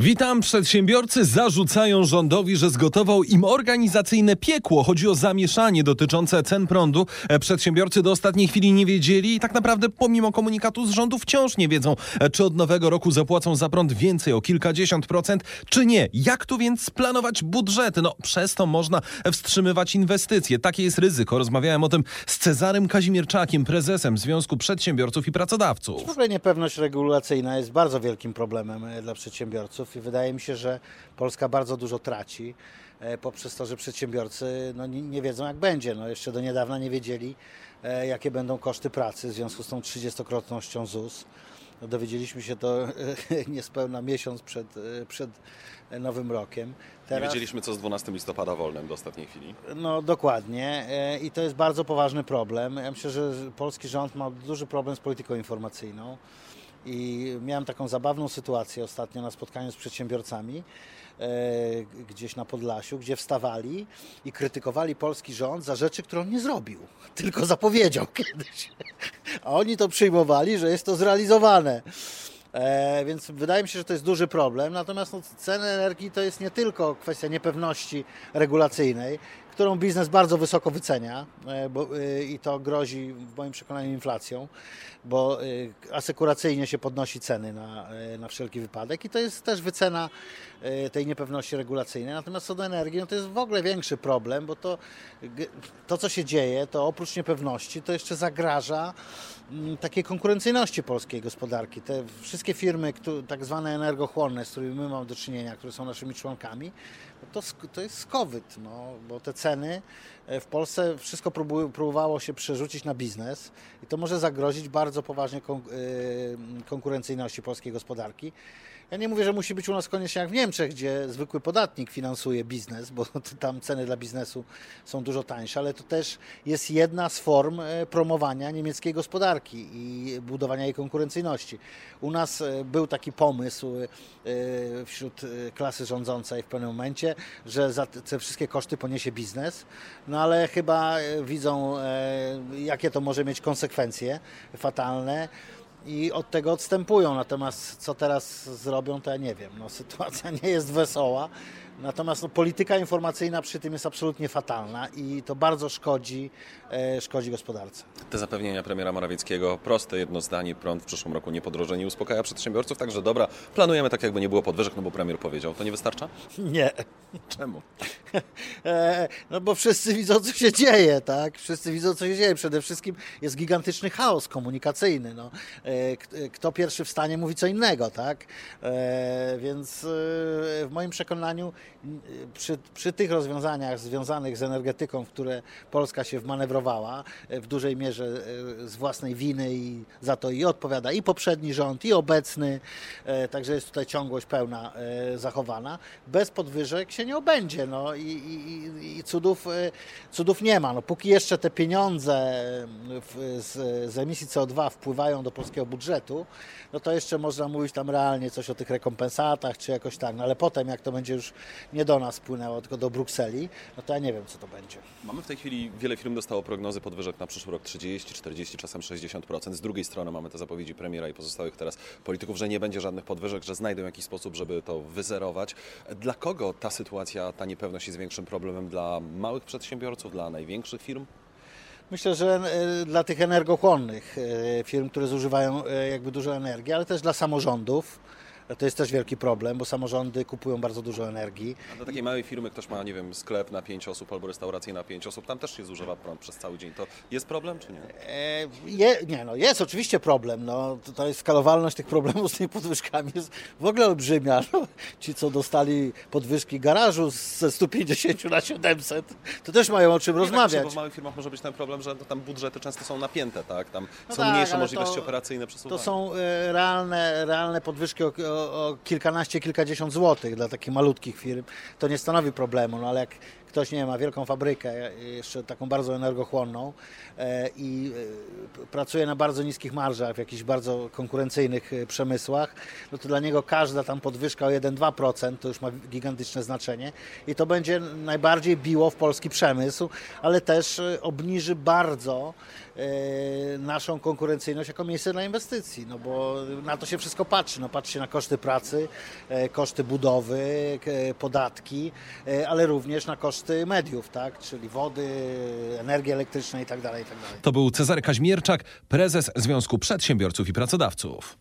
Witam. Przedsiębiorcy zarzucają rządowi, że zgotował im organizacyjne piekło. Chodzi o zamieszanie dotyczące cen prądu. E, Przedsiębiorcy do ostatniej chwili nie wiedzieli i tak naprawdę pomimo komunikatu z rządu wciąż nie wiedzą, e, czy od nowego roku zapłacą za prąd więcej o kilkadziesiąt procent, czy nie. Jak tu więc splanować budżety? No przez to można wstrzymywać inwestycje. Takie jest ryzyko. Rozmawiałem o tym z Cezarym Kazimierczakiem, prezesem Związku Przedsiębiorców i Pracodawców. W ogóle niepewność regulacyjna jest bardzo wielkim problemem e, dla przedsiębiorców i wydaje mi się, że Polska bardzo dużo traci e, poprzez to, że przedsiębiorcy no, nie, nie wiedzą jak będzie. No, jeszcze do niedawna nie wiedzieli e, jakie będą koszty pracy w związku z tą 30-krotnością ZUS. No, dowiedzieliśmy się to e, niespełna miesiąc przed, przed Nowym Rokiem. Nie wiedzieliśmy, co z 12 listopada wolnym do ostatniej chwili. No dokładnie i to jest bardzo poważny problem. Ja myślę, że polski rząd ma duży problem z polityką informacyjną i miałem taką zabawną sytuację ostatnio na spotkaniu z przedsiębiorcami e, gdzieś na Podlasiu, gdzie wstawali i krytykowali polski rząd za rzeczy, które on nie zrobił, tylko zapowiedział kiedyś. A oni to przyjmowali, że jest to zrealizowane. E, więc wydaje mi się, że to jest duży problem. Natomiast no, ceny energii to jest nie tylko kwestia niepewności regulacyjnej, którą biznes bardzo wysoko wycenia e, bo, e, i to grozi w moim przekonaniu inflacją, bo e, asekuracyjnie się podnosi ceny na, na wszelki wypadek i to jest też wycena tej niepewności regulacyjnej. Natomiast co do energii, no to jest w ogóle większy problem, bo to, to co się dzieje, to oprócz niepewności, to jeszcze zagraża mm, takiej konkurencyjności polskiej gospodarki. Te wszystkie firmy, któ- tak zwane energochłonne, z którymi my mamy do czynienia, które są naszymi członkami, to, to jest skowyt, no, bo te ceny e, w Polsce wszystko próbowało się przerzucić na biznes i to może zagrozić bardzo poważnie y, konkurencyjności polskiej gospodarki. Ja nie mówię, że musi być u nas koniecznie jak w Niemczech, gdzie zwykły podatnik finansuje biznes, bo tam ceny dla biznesu są dużo tańsze, ale to też jest jedna z form e, promowania niemieckiej gospodarki i budowania jej konkurencyjności. U nas e, był taki pomysł e, wśród e, klasy rządzącej w pewnym momencie, że te wszystkie koszty poniesie biznes, no ale chyba e, widzą, e, jakie to może mieć konsekwencje fatalne i od tego odstępują. Natomiast co teraz zrobią, to ja nie wiem. No, sytuacja nie jest wesoła. Natomiast no, polityka informacyjna przy tym jest absolutnie fatalna i to bardzo szkodzi, e, szkodzi gospodarce. Te zapewnienia premiera Morawieckiego, proste jedno zdanie, prąd w przyszłym roku nie podroży, nie uspokaja przedsiębiorców, także dobra, planujemy tak jakby nie było podwyżek, no bo premier powiedział. To nie wystarcza? Nie. Czemu? E, No bo wszyscy widzą, co się dzieje, tak? Wszyscy widzą, co się dzieje. Przede wszystkim jest gigantyczny chaos komunikacyjny. No. E, k- Kto pierwszy wstanie, mówi co innego, tak? E, Więc e, w moim przekonaniu przy, przy tych rozwiązaniach związanych z energetyką, w które Polska się wmanewrowała e, w dużej mierze e, z własnej winy i za to i odpowiada i poprzedni rząd, i obecny, także jest tutaj ciągłość pełna zachowana. Bez podwyżek się nie obędzie no, i, i, i- cudów, cudów nie ma. No, póki jeszcze te pieniądze w, z, z emisji CO2 wpływają do polskiego budżetu, no to jeszcze można mówić tam realnie coś o tych rekompensatach czy jakoś tak, no ale potem jak to będzie już nie do nas płynęło, tylko do Brukseli, no to ja nie wiem co to będzie. Mamy w tej chwili, wiele firm dostało prognozy podwyżek na przyszły rok 30, 40, czasem 60%. Z drugiej strony mamy te zapowiedzi premiera i pozostałych teraz polityków, że nie będzie żadnych podwyżek, że znajdą jakiś sposób, żeby to wyzerować. Dla kogo ta sytuacja, ta niepewność jest większym problemem? Dla małych przedsiębiorców, dla największych firm? Myślę, że e, dla tych energochłonnych e, firm, które zużywają e, jakby dużo energii, ale też dla samorządów. To jest też wielki problem, bo samorządy kupują bardzo dużo energii. A dla takiej małej firmy ktoś ma, nie wiem, sklep na 5 osób albo restaurację na 5 osób, tam też się zużywa prąd przez cały dzień. To jest problem czy nie? E, Je, nie, no jest oczywiście problem. No, to, to jest skalowalność tych problemów z tymi podwyżkami jest w ogóle olbrzymia. No, ci, co dostali podwyżki garażu ze 150 na 700, to też mają o czym Nie, tak, rozmawiać. Bo w małych firmach może być ten problem, że no, tam budżety często są napięte, tak? Tam No są tak, mniejsze możliwości to- operacyjne To przesuwania. są e, realne, realne podwyżki o, o, kilkanaście, kilkadziesiąt złotych dla takich malutkich firm. To nie stanowi problemu, no ale jak ktoś, nie ma wielką fabrykę, e, jeszcze taką bardzo energochłonną e, i e, pracuje na bardzo niskich marżach w jakichś bardzo konkurencyjnych przemysłach, no to dla niego każda tam podwyżka o 1-2% to już ma gigantyczne znaczenie i to będzie najbardziej biło w polski przemysł, ale też obniży bardzo naszą konkurencyjność jako miejsce dla inwestycji, no bo na to się wszystko patrzy, no patrzy się na koszty pracy, koszty budowy, podatki, ale również na koszty mediów, tak, czyli wody, energii elektrycznej itd. itd. To był Cezary Kaźmierczak, prezes Związku Przedsiębiorców i Pracodawców.